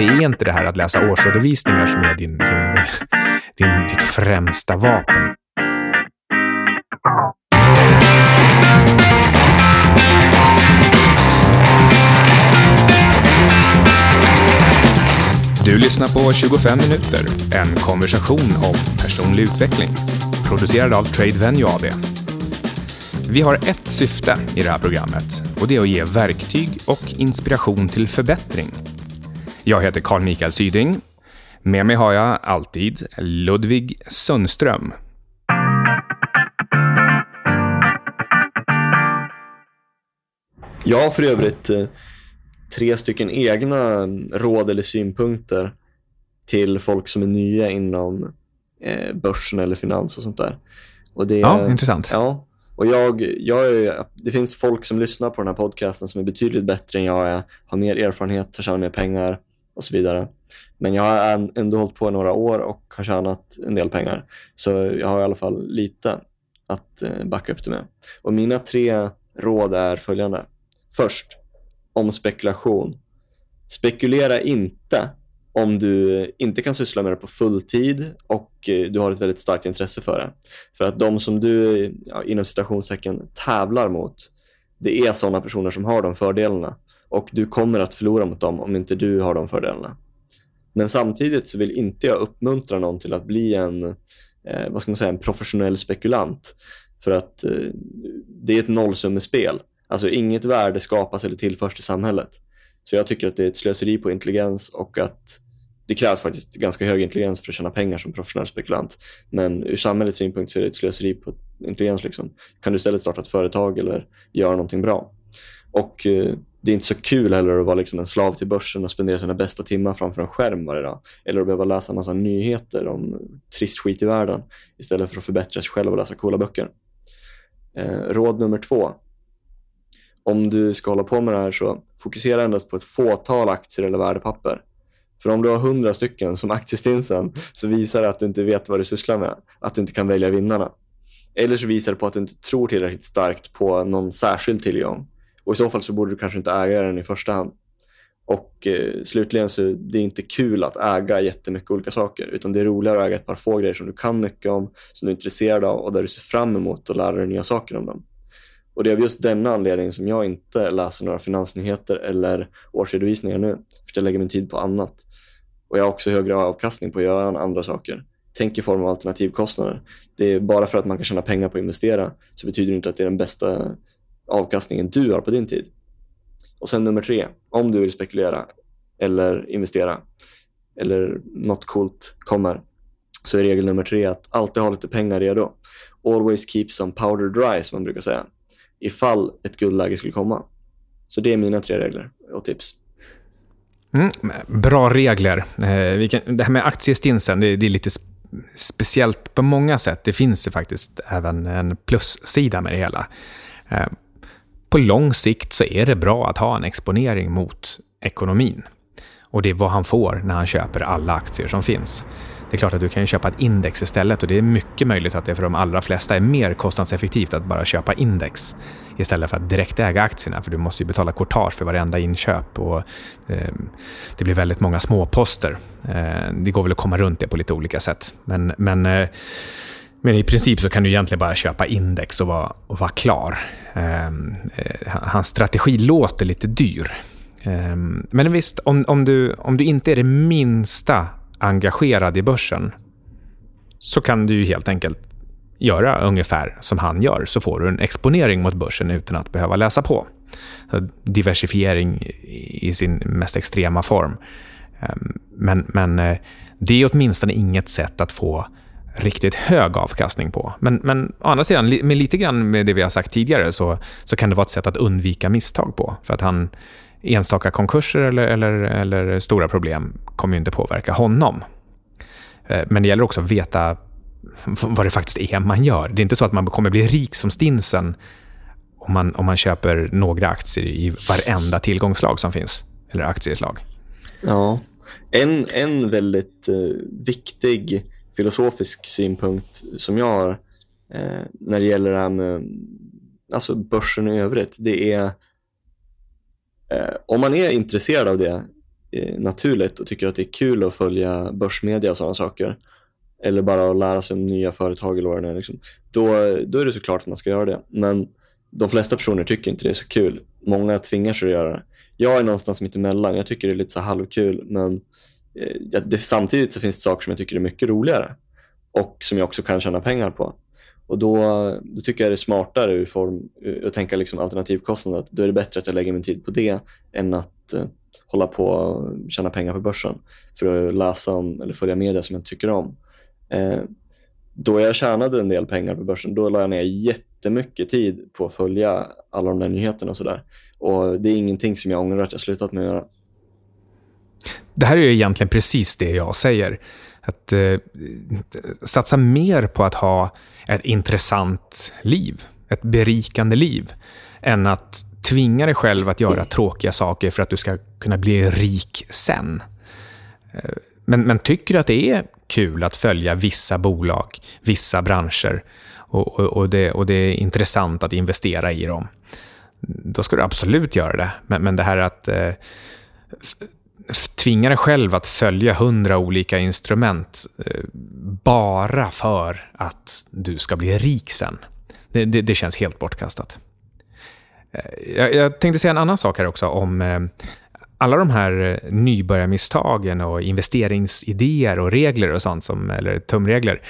det är inte det här att läsa årsredovisningar som är din, din, din, ditt främsta vapen. Du lyssnar på 25 minuter, en konversation om personlig utveckling. Producerad av Trade Venue AB. Vi har ett syfte i det här programmet och det är att ge verktyg och inspiration till förbättring. Jag heter Carl Mikael Syding. Med mig har jag alltid Ludvig Sundström. Jag har för övrigt eh, tre stycken egna råd eller synpunkter till folk som är nya inom eh, börsen eller finans och sånt där. Och det, ja, intressant. Ja, och jag, jag är, det finns folk som lyssnar på den här podcasten som är betydligt bättre än jag är, har mer erfarenhet, har tjänat mer pengar och så vidare. Men jag har ändå hållit på i några år och har tjänat en del pengar. Så jag har i alla fall lite att eh, backa upp det med. Och mina tre råd är följande. Först, om spekulation. Spekulera inte om du inte kan syssla med det på fulltid och eh, du har ett väldigt starkt intresse för det. För att de som du ja, inom citationstecken tävlar mot, det är sådana personer som har de fördelarna och du kommer att förlora mot dem om inte du har de fördelarna. Men samtidigt så vill inte jag uppmuntra någon till att bli en, eh, vad ska man säga, en professionell spekulant. För att eh, det är ett nollsummespel. Alltså inget värde skapas eller tillförs till samhället. Så jag tycker att det är ett slöseri på intelligens och att det krävs faktiskt ganska hög intelligens för att tjäna pengar som professionell spekulant. Men ur samhällets synpunkt så är det ett slöseri på intelligens. Liksom. Kan du istället starta ett företag eller göra någonting bra? Och eh, det är inte så kul heller att vara liksom en slav till börsen och spendera sina bästa timmar framför en skärm varje dag. Eller att behöva läsa en massa nyheter om trist skit i världen istället för att förbättra sig själv och läsa coola böcker. Eh, råd nummer två om du ska hålla på med det här så fokusera endast på ett fåtal aktier eller värdepapper. För om du har hundra stycken som aktiestinsen så visar det att du inte vet vad du sysslar med, att du inte kan välja vinnarna. Eller så visar det på att du inte tror tillräckligt starkt på någon särskild tillgång. Och I så fall så borde du kanske inte äga den i första hand. Och eh, slutligen så är det inte kul att äga jättemycket olika saker utan det är roligare att äga ett par få grejer som du kan mycket om, som du är intresserad av och där du ser fram emot att lära dig nya saker om dem. Och Det är av just denna anledning som jag inte läser några finansnyheter eller årsredovisningar nu. För jag lägger min tid på annat. Och Jag har också högre avkastning på att göra andra saker. Tänk i form av alternativkostnader. Det är bara för att man kan tjäna pengar på att investera så betyder det inte att det är den bästa avkastningen du har på din tid. Och sen nummer tre, om du vill spekulera eller investera eller något coolt kommer så är regel nummer tre att alltid ha lite pengar redo. Always keep some powder dry som man brukar säga ifall ett guldläge skulle komma. Så det är mina tre regler och tips. Mm, bra regler. Eh, kan, det här med aktiestinsen, det, det, är lite speciellt på många sätt. Det finns ju faktiskt även en plussida med det hela. Eh, på lång sikt så är det bra att ha en exponering mot ekonomin. Och det är vad han får när han köper alla aktier som finns. Det är klart att du kan köpa ett index istället och det är mycket möjligt att det för de allra flesta är mer kostnadseffektivt att bara köpa index istället för att direkt äga aktierna för du måste ju betala courtage för varenda inköp och eh, det blir väldigt många småposter. Eh, det går väl att komma runt det på lite olika sätt. Men, men, eh, men i princip så kan du egentligen bara köpa index och vara, och vara klar. Ehm, eh, hans strategi låter lite dyr. Ehm, men visst, om, om, du, om du inte är det minsta engagerad i börsen så kan du helt enkelt göra ungefär som han gör, så får du en exponering mot börsen utan att behöva läsa på. Diversifiering i sin mest extrema form. Ehm, men, men eh, det är åtminstone inget sätt att få riktigt hög avkastning på. Men, men å andra sidan, med lite grann med det vi har sagt tidigare, så, så kan det vara ett sätt att undvika misstag på. För att han, enstaka konkurser eller, eller, eller stora problem kommer ju inte påverka honom. Eh, men det gäller också att veta vad det faktiskt är man gör. Det är inte så att man kommer bli rik som stinsen om man, om man köper några aktier i varenda tillgångslag som finns, eller aktieslag. Ja, en, en väldigt uh, viktig filosofisk synpunkt som jag har uh, när det gäller det här med alltså börsen i övrigt, det är Eh, om man är intresserad av det, eh, naturligt och tycker att det är kul att följa börsmedia och sådana saker, eller bara att lära sig om nya företag eller vad det är, liksom, då, då är det såklart att man ska göra det. Men de flesta personer tycker inte det är så kul. Många tvingar sig att göra det. Jag är någonstans mitt emellan. Jag tycker det är lite så halvkul, men eh, det, samtidigt så finns det saker som jag tycker är mycket roligare och som jag också kan tjäna pengar på. Och då, då tycker jag det är smartare ur form, att tänka liksom alternativkostnad. Då är det bättre att jag lägger min tid på det än att eh, hålla på och tjäna pengar på börsen för att läsa om eller följa media som jag tycker om. Eh, då jag tjänade en del pengar på börsen, då la jag ner jättemycket tid på att följa alla de där nyheterna och sådär. Och det är ingenting som jag ångrar att jag slutat med att göra. Det här är ju egentligen precis det jag säger. Att eh, satsa mer på att ha ett intressant liv, ett berikande liv, än att tvinga dig själv att göra tråkiga saker för att du ska kunna bli rik sen. Eh, men, men tycker du att det är kul att följa vissa bolag, vissa branscher och, och, och, det, och det är intressant att investera i dem, då ska du absolut göra det. Men, men det här att eh, tvinga dig själv att följa hundra olika instrument eh, bara för att du ska bli rik sen. Det, det, det känns helt bortkastat. Eh, jag, jag, tänkte säga en annan sak här också om eh, alla de här nybörjarmisstagen och investeringsidéer och regler och sånt, som, eller tumregler,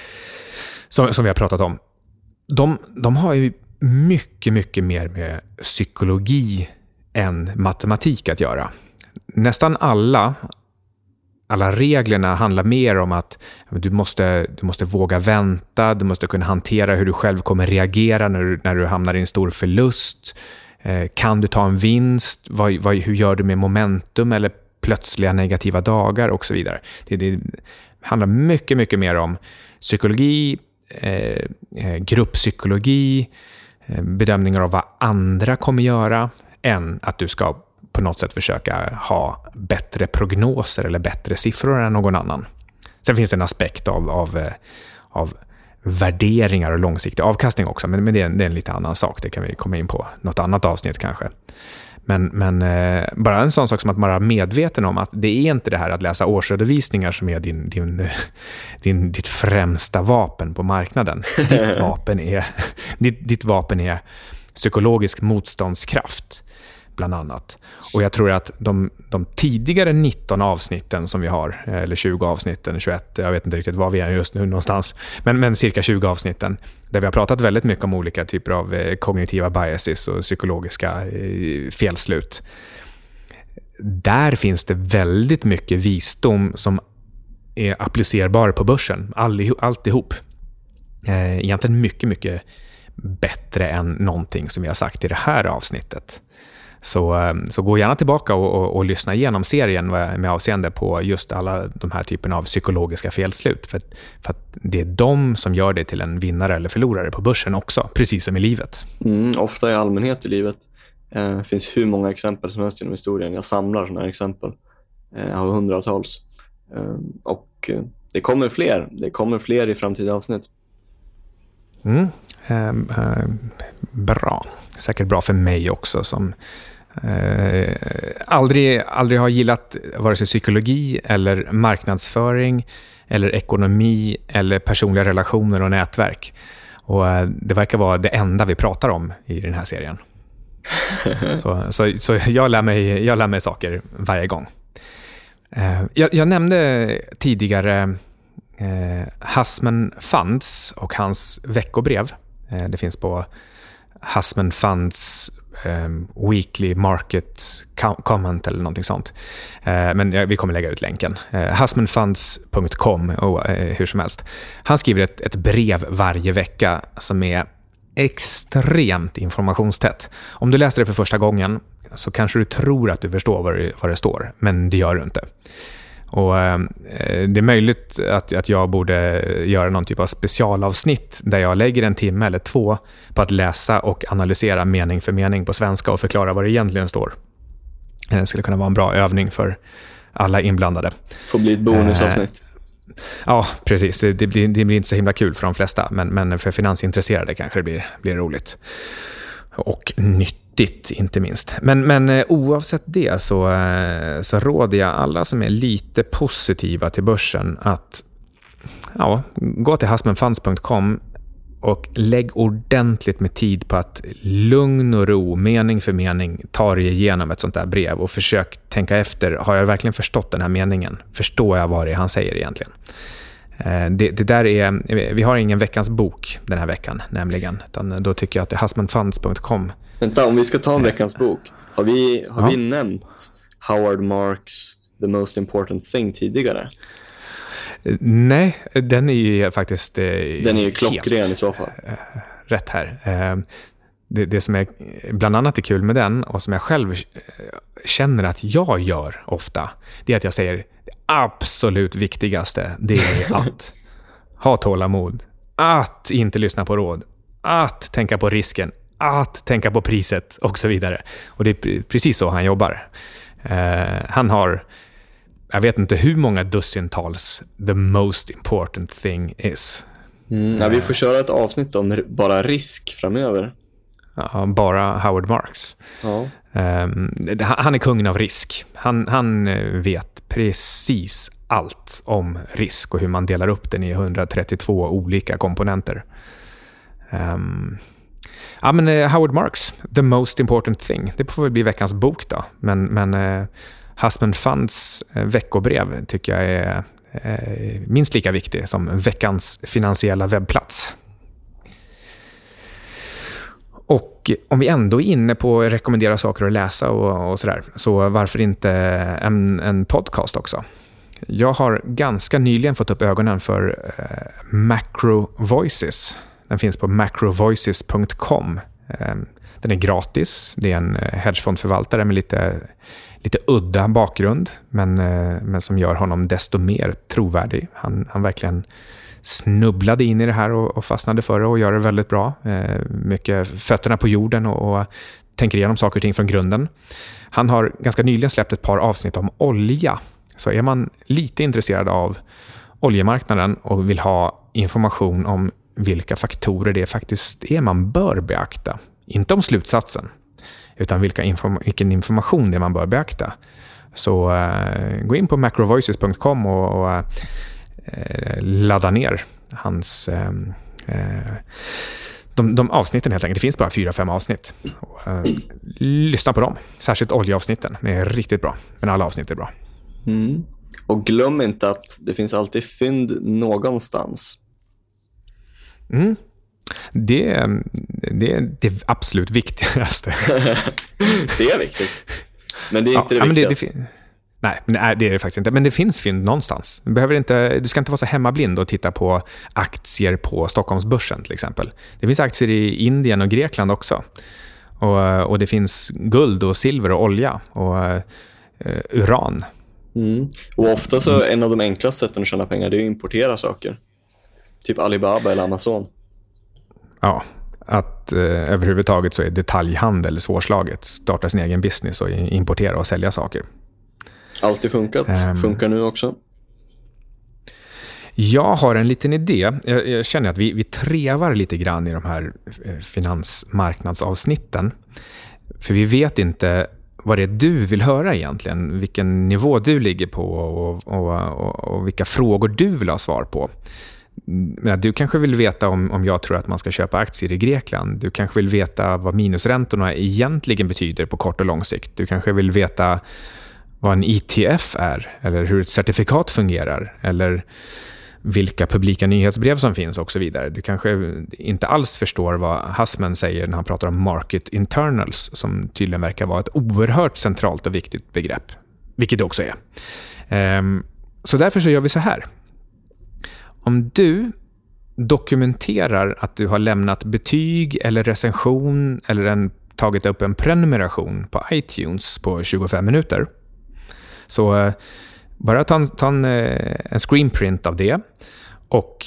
som, som vi har pratat om. De, de har ju mycket, mycket mer med psykologi än matematik att göra nästan alla, alla reglerna handlar mer om att du måste, du måste våga vänta, du måste kunna hantera hur du själv kommer reagera när du, när du hamnar i en stor förlust. Eh, kan du ta en vinst? Vad, vad, hur gör du med momentum eller plötsliga negativa dagar och så vidare. Det, det handlar mycket, mycket mer om psykologi, eh, eh grupppsykologi, eh, bedömningar av vad andra kommer göra, än att du ska på något sätt försöka ha bättre prognoser eller bättre siffror än någon annan. Sen finns det en aspekt av, av, eh, av värderingar och långsiktig avkastning också, men, men det, är en, det är en lite annan sak. Det kan vi komma in på något annat avsnitt kanske. Men, men eh, bara en sån sak som att vara medveten om att det är inte det här att läsa årsredovisningar som är din, din, din, ditt främsta vapen på marknaden. Ditt vapen är, ditt, ditt vapen är psykologisk motståndskraft bland annat. Och jag tror att de, de, tidigare 19 avsnitten som vi har, eller 20 avsnitten, 21, jag vet inte riktigt var vi är just nu någonstans, men, men cirka 20 avsnitten, där vi har pratat väldigt mycket om olika typer av eh, kognitiva biases och psykologiska eh, felslut. Där finns det väldigt mycket visdom som är applicerbar på börsen, alltihop. Eh, egentligen mycket, mycket bättre än någonting som vi har sagt i det här avsnittet. Så, eh, så gå gärna tillbaka och, och, och, lyssna igenom serien med avseende på just alla de här typerna av psykologiska felslut. För, för att det är de som gör dig till en vinnare eller förlorare på börsen också, precis som i livet. Mm, ofta i allmänhet i livet. Eh, det finns hur många exempel som helst genom historien. Jag samlar sådana här exempel. Eh, jag har hundratals. Och det kommer fler. Det kommer fler i framtida avsnitt. Mm. Eh, eh, bra. Säkert bra för mig också som eh, aldrig, aldrig har gillat vare sig psykologi eller marknadsföring eller ekonomi eller personliga relationer och nätverk. Och eh, Det verkar vara det enda vi pratar om i den här serien. så, så, så jag, lär mig, jag lär mig saker varje gång. Eh, jag, jag nämnde tidigare eh, Hassman Funds och hans veckobrev. Eh, det finns på Husman Funds eh, Weekly Market Comment eller någonting sånt. Eh, men ja, vi kommer lägga ut länken. Eh, husmanfunds.com, oh, eh, hur som helst. Han skriver ett, ett brev varje vecka som är extremt informationstätt. Om du läser det för första gången så kanske du tror att du förstår vad det, vad det står, men det gör du inte. Och, eh, det är möjligt att, att jag borde göra någon typ av specialavsnitt där jag lägger en timme eller två på att läsa och analysera mening för mening på svenska och förklara vad det egentligen står. Det skulle kunna vara en bra övning för alla inblandade. Får bli ett bonusavsnitt. Eh, ja, precis. Det, det, blir, det, blir, inte så himla kul för de flesta, men, men för finansintresserade kanske det blir, blir roligt. Och nytt nyttigt, inte minst. Men, men eh, oavsett det så, eh, så råder jag alla som är lite positiva till börsen att ja, gå till husbandfunds.com och lägg ordentligt med tid på att lugn och ro, mening för mening, ta dig igenom ett sånt där brev och försök tänka efter. Har jag verkligen förstått den här meningen? Förstår jag vad det är han säger egentligen? Eh, det, det, där är, vi har ingen veckans bok den här veckan, nämligen. Utan då tycker jag att det är husbandfunds.com. Vänta, om vi ska ta en veckans bok. Har vi, har ja. vi nämnt Howard Marks The Most Important Thing tidigare? Nej, den är ju faktiskt eh, Den är ju klockren i så fall. Eh, rätt här. Det, det, som är bland annat är kul med den och som jag själv känner att jag gör ofta, det är att jag säger absolut viktigaste, det är att ha tålamod, att inte lyssna på råd, att tänka på risken, att tänka på priset och så vidare. Och det är precis så han jobbar. Uh, han har, jag vet inte hur många dussintals the most important thing is. Mm, ja, vi får köra ett avsnitt om bara risk framöver. Ja, bara Howard Marks. Ja. Um, han är kungen av risk. Han, han eh, vet precis allt om risk och hur man delar upp den i 132 olika komponenter. Um, ja, men eh, Howard Marks, The Most Important Thing. Det får väl bli veckans bok då. Men, men eh, Husband Funds eh, veckobrev tycker jag är eh, minst lika viktig som veckans finansiella webbplats. Och om vi ändå är inne på att rekommendera saker att läsa och, och sådär, så varför inte en, en, podcast också? Jag har ganska nyligen fått upp ögonen för eh, Macro Voices. Den finns på macrovoices.com. Eh, den är gratis. Det är en eh, hedgefondförvaltare med lite, lite udda bakgrund, men, eh, men som gör honom desto mer trovärdig. Han, han verkligen snubblade in i det här och, och fastnade för det och gör det väldigt bra. Mycket fötterna på jorden och, och tänker igenom saker och ting från grunden. Han har ganska nyligen släppt ett par avsnitt om olja. Så är man lite intresserad av oljemarknaden och vill ha information om vilka faktorer det faktiskt är man bör beakta. Inte om slutsatsen, utan vilka inform vilken information det är man bör beakta. Så uh, gå in på macrovoices.com och, och Eh, ladda ner hans ehm, eh, de, de avsnitten helt enkelt. Det finns bara fyra, fem avsnitt. Och, eh, lyssna på dem. Särskilt oljeavsnitten. De är riktigt bra. Men alla avsnitt är bra. Mm. Och glöm inte att det finns alltid fynd någonstans. Mm. Det, det är det absolut viktigaste. det är viktigt. Men det är inte ja, det viktigaste. Det, det, Nej, det är det faktiskt inte. Men det finns fynd någonstans. Du, behöver inte, du ska inte vara så hemmablind och titta på aktier på Stockholmsbörsen till exempel. Det finns aktier i Indien och Grekland också. Och, och det finns guld och silver och olja och uh, uran. Mm. Och ofta så en av de enklaste sätten att tjäna pengar det är att importera saker. Typ Alibaba eller Amazon. Ja, att eh, överhuvudtaget så är detaljhandel svårslaget. Starta sin egen business och importera och sälja saker. Alltid funkat. Um, Funkar nu också. Jag har en liten idé. Jag, jag, känner att vi, vi trevar lite grann i de här eh, finansmarknadsavsnitten. För vi vet inte vad det är du vill höra egentligen. Vilken nivå du ligger på och, och, och, och vilka frågor du vill ha svar på. Du kanske vill veta om, om jag tror att man ska köpa aktier i Grekland. Du kanske vill veta vad minusräntorna egentligen betyder på kort och lång sikt. Du kanske vill veta vad en ETF är eller hur ett certifikat fungerar eller vilka publika nyhetsbrev som finns och så vidare. Du kanske inte alls förstår vad Hassman säger när han pratar om market internals som tydligen verkar vara ett oerhört centralt och viktigt begrepp, vilket det också är. Ehm, så därför så gör vi så här. Om du dokumenterar att du har lämnat betyg eller recension eller en, tagit upp en prenumeration på iTunes på 25 minuter så eh, bara ta en, ta en, eh, en screenprint av det och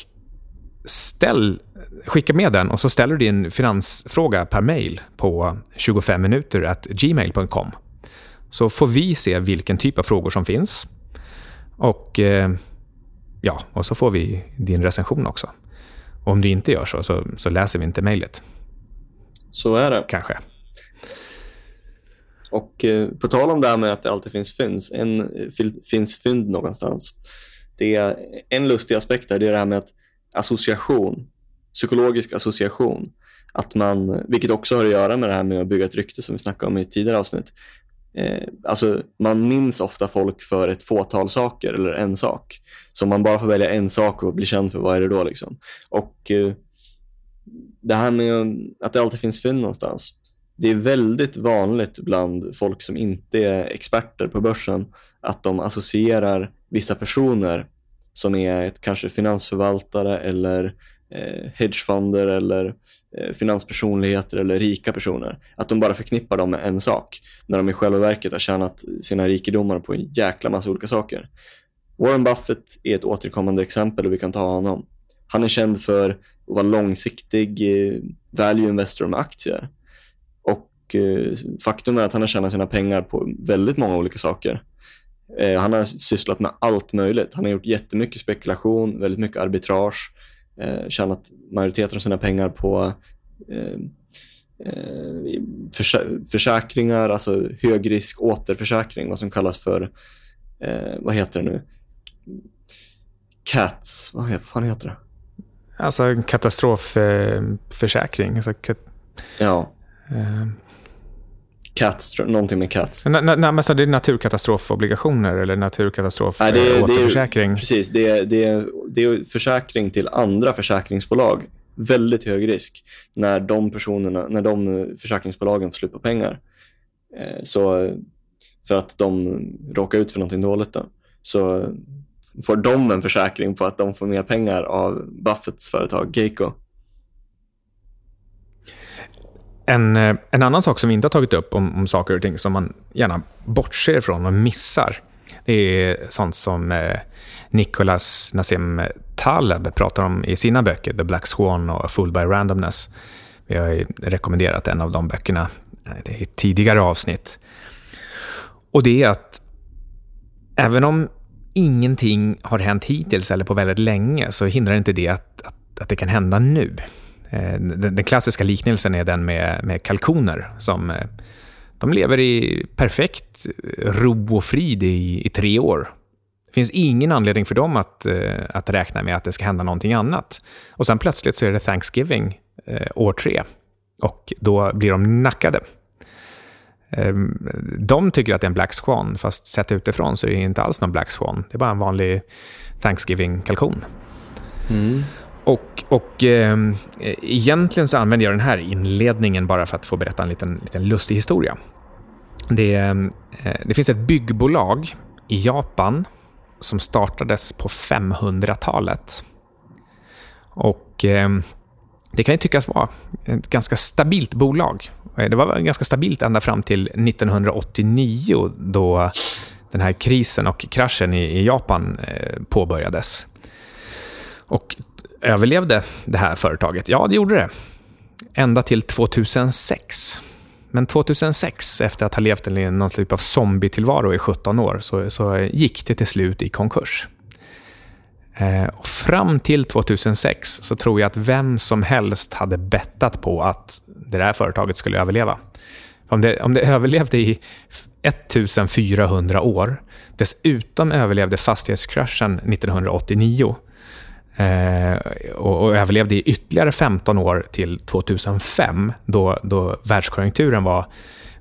ställ, skicka med den och så ställer du din finansfråga per mail på 25 minuter gmail.com. Så får vi se vilken typ av frågor som finns. Och, eh, ja, och så får vi din recension också. Och om du inte gör så, så, så läser vi inte mejlet. Så är det. Kanske. Och eh, på tal om det här med att det alltid finns fynd, en, finns fynd någonstans. Det är en lustig aspekt där, det är det här med att association, psykologisk association, att man, vilket också har att göra med det här med att bygga ett rykte som vi snackade om i ett tidigare avsnitt. Eh, alltså, man minns ofta folk för ett fåtal saker eller en sak. Så om man bara får välja en sak och bli känd för, vad är det då? Liksom? Och eh, det här med att det alltid finns fynd någonstans. Det är väldigt vanligt bland folk som inte är experter på börsen att de associerar vissa personer som är ett, kanske finansförvaltare eller eh, hedgefonder eller eh, finanspersonligheter eller rika personer. Att de bara förknippar dem med en sak när de i själva verket har tjänat sina rikedomar på en jäkla massa olika saker. Warren Buffett är ett återkommande exempel och vi kan ta honom. Han är känd för att vara långsiktig eh, value investor med aktier. Och eh, faktum är att han har tjänat sina pengar på väldigt många olika saker. Eh, han har sysslat med allt möjligt. Han har gjort jättemycket spekulation, väldigt mycket arbitrage, eh, tjänat majoriteten av sina pengar på eh, eh, försä försäkringar, alltså högrisk återförsäkring, vad som kallas för, eh, vad heter det nu? CATS, vad fan heter det? Alltså katastrofförsäkring. Alltså, kat ja. Eh, Cats, någonting med cats. Nej, nej, men så det är naturkatastrofobligationer eller naturkatastrofåterförsäkring? Precis, det är, det, är, det är försäkring till andra försäkringsbolag. Väldigt hög risk när de personerna, när de försäkringsbolagen får slut på pengar. Eh, så för att de råkar ut för någonting dåligt då, så får de en försäkring på att de får mer pengar av Buffetts företag Geico. En, eh, en annan sak som vi inte har tagit upp om, om saker och ting som man gärna bortser ifrån och missar, det är sånt som eh, Nicholas Nassim Taleb pratar om i sina böcker, The Black Swan och Full by Randomness. Vi har rekommenderat en av de böckerna i tidigare avsnitt. Och det är att även om ingenting har hänt hittills eller på väldigt länge så hindrar inte det att, att, att det kan hända nu. Eh, den, den, klassiska liknelsen är den med, med kalkoner som eh, de lever i perfekt ro och frid i, i tre år. Det finns ingen anledning för dem att, eh, att räkna med att det ska hända någonting annat. Och sen plötsligt så är det Thanksgiving år tre och då blir de nackade. Ehm, de tycker att det är en Black Swan, fast sett utifrån så är det inte alls någon Black Swan. Det är bara en vanlig Thanksgiving-kalkon. Mm. Och, och eh, egentligen så använder jag den här inledningen bara för att få berätta en liten, liten lustig historia. Det, ehm, eh, det finns ett byggbolag i Japan som startades på 500-talet. Och ehm, det kan ju tyckas vara ett ganska stabilt bolag. Eh, det var ganska stabilt ända fram till 1989 då den här krisen och kraschen i, Japan eh, påbörjades. Och överlevde det här företaget? Ja, det gjorde det. Ända till 2006. Men 2006, efter att ha levt i någon typ av zombie-tillvaro i 17 år, så, så gick det till slut i konkurs. Eh, och fram till 2006 så tror jag att vem som helst hade bettat på att det där företaget skulle överleva. Om det, om det överlevde i 1400 år, dessutom överlevde fastighetskraschen 1989 Eh, och, och, överlevde i ytterligare 15 år till 2005 då, då världskonjunkturen var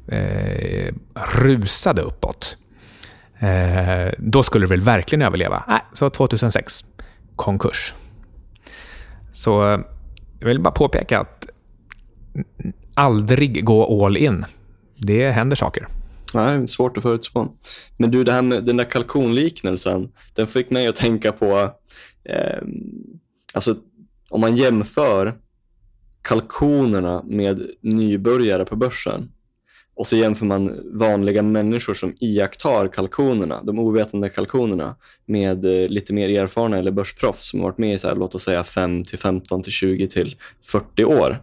eh, rusade uppåt. Eh, då skulle du väl verkligen överleva. Nej, så 2006, konkurs. Så jag vill bara påpeka att aldrig gå all in. Det händer saker. Nej, svårt att förutspå. Men du, det här med den där kalkonliknelsen, den fick mig att tänka på, eh, alltså om man jämför kalkonerna med nybörjare på börsen och så jämför man vanliga människor som iakttar kalkonerna, de ovetande kalkonerna, med eh, lite mer erfarna eller börsproffs som har varit med i så här, låt oss säga 5 till 15 till 20 till 40 år.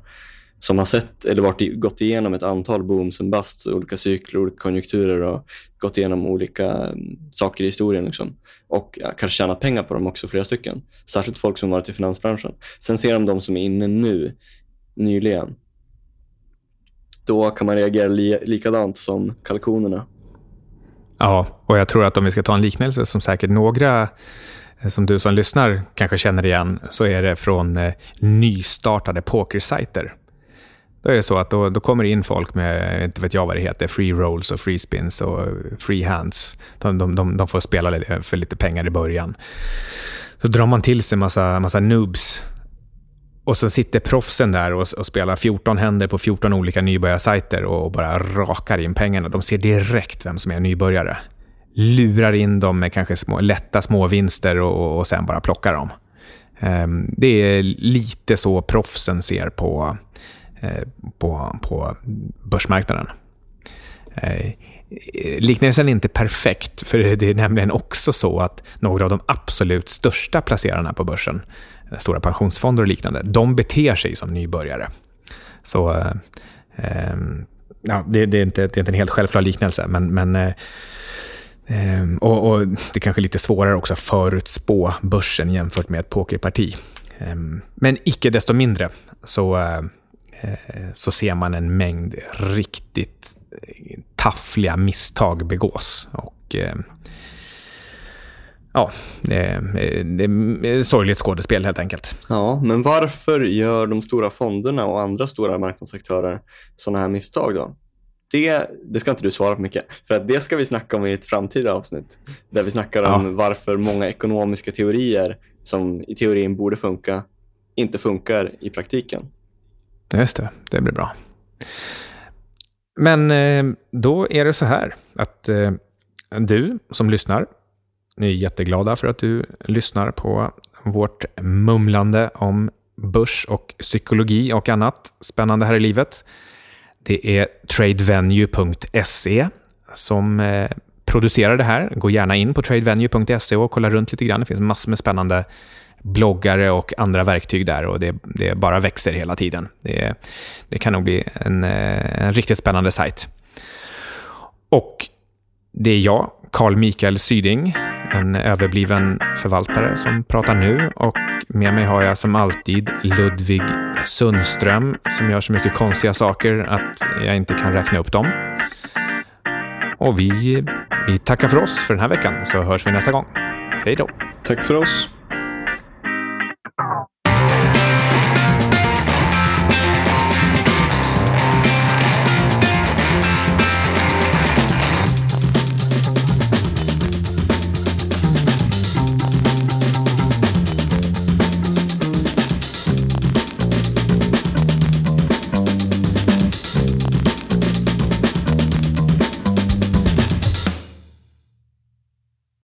Som har sett eller varit, gått igenom ett antal booms and busts, olika cykler, olika konjunkturer och gått igenom olika mm, saker i historien. Liksom. Och ja, kanske tjänat pengar på dem också, flera stycken. Särskilt folk som varit i finansbranschen. Sen ser de de som är inne nu, nyligen då kan man reagera li likadant som kalkonerna. Ja, och jag tror att om vi ska ta en liknelse som säkert några eh, som du som lyssnar kanske känner igen, så är det från eh, nystartade pokersajter. Då är det så att då, då kommer det in folk med, inte vet jag vad det heter, free rolls och free spins och free hands. De, de, de, de får spela för lite pengar i början. Så drar man till sig massa, massa noobs och så sitter proffsen där och, och, spelar 14 händer på 14 olika nybörjarsajter och bara rakar in pengarna. De ser direkt vem som är nybörjare. Lurar in dem med kanske små, lätta små vinster och, och sen bara plockar dem. Um, det är lite så proffsen ser på, Eh, på, på börsmarknaden. Eh, liknelsen är inte perfekt, för det är nämligen också så att några av de absolut största placerarna på börsen stora pensionsfonder och liknande, de beter sig som nybörjare. Så eh, eh ja, det, det, är inte, det är inte en helt självklar liknelse, men, men eh, och, och, det är kanske är lite svårare också att förutspå börsen jämfört med ett pokerparti. Eh, men icke desto mindre så, eh, så ser man en mängd riktigt taffliga misstag begås. Och, ja, det är, det sorgligt skådespel helt enkelt. Ja, men varför gör de stora fonderna och andra stora marknadsaktörer sådana här misstag då? Det, det ska inte du svara på mycket, för att det ska vi snacka om i ett framtida avsnitt. Där vi snackar om ja. varför många ekonomiska teorier som i teorin borde funka, inte funkar i praktiken. Just det, det blir bra. Men eh, då är det så här att eh, du som lyssnar är jätteglada för att du lyssnar på vårt mumlande om börs och psykologi och annat spännande här i livet. Det är tradevenue.se som eh, producerar det här. Gå gärna in på tradevenue.se och kolla runt lite grann. Det finns massor med spännande bloggare och andra verktyg där och det, det bara växer hela tiden. Det, det kan nog bli en, eh, en riktigt spännande sajt. Och det är jag, Carl Mikael Syding, en överbliven förvaltare som pratar nu och med mig har jag som alltid Ludvig Sundström som gör så mycket konstiga saker att jag inte kan räkna upp dem. Och vi, vi tackar för oss för den här veckan så hörs vi nästa gång. Hej då! Tack för oss!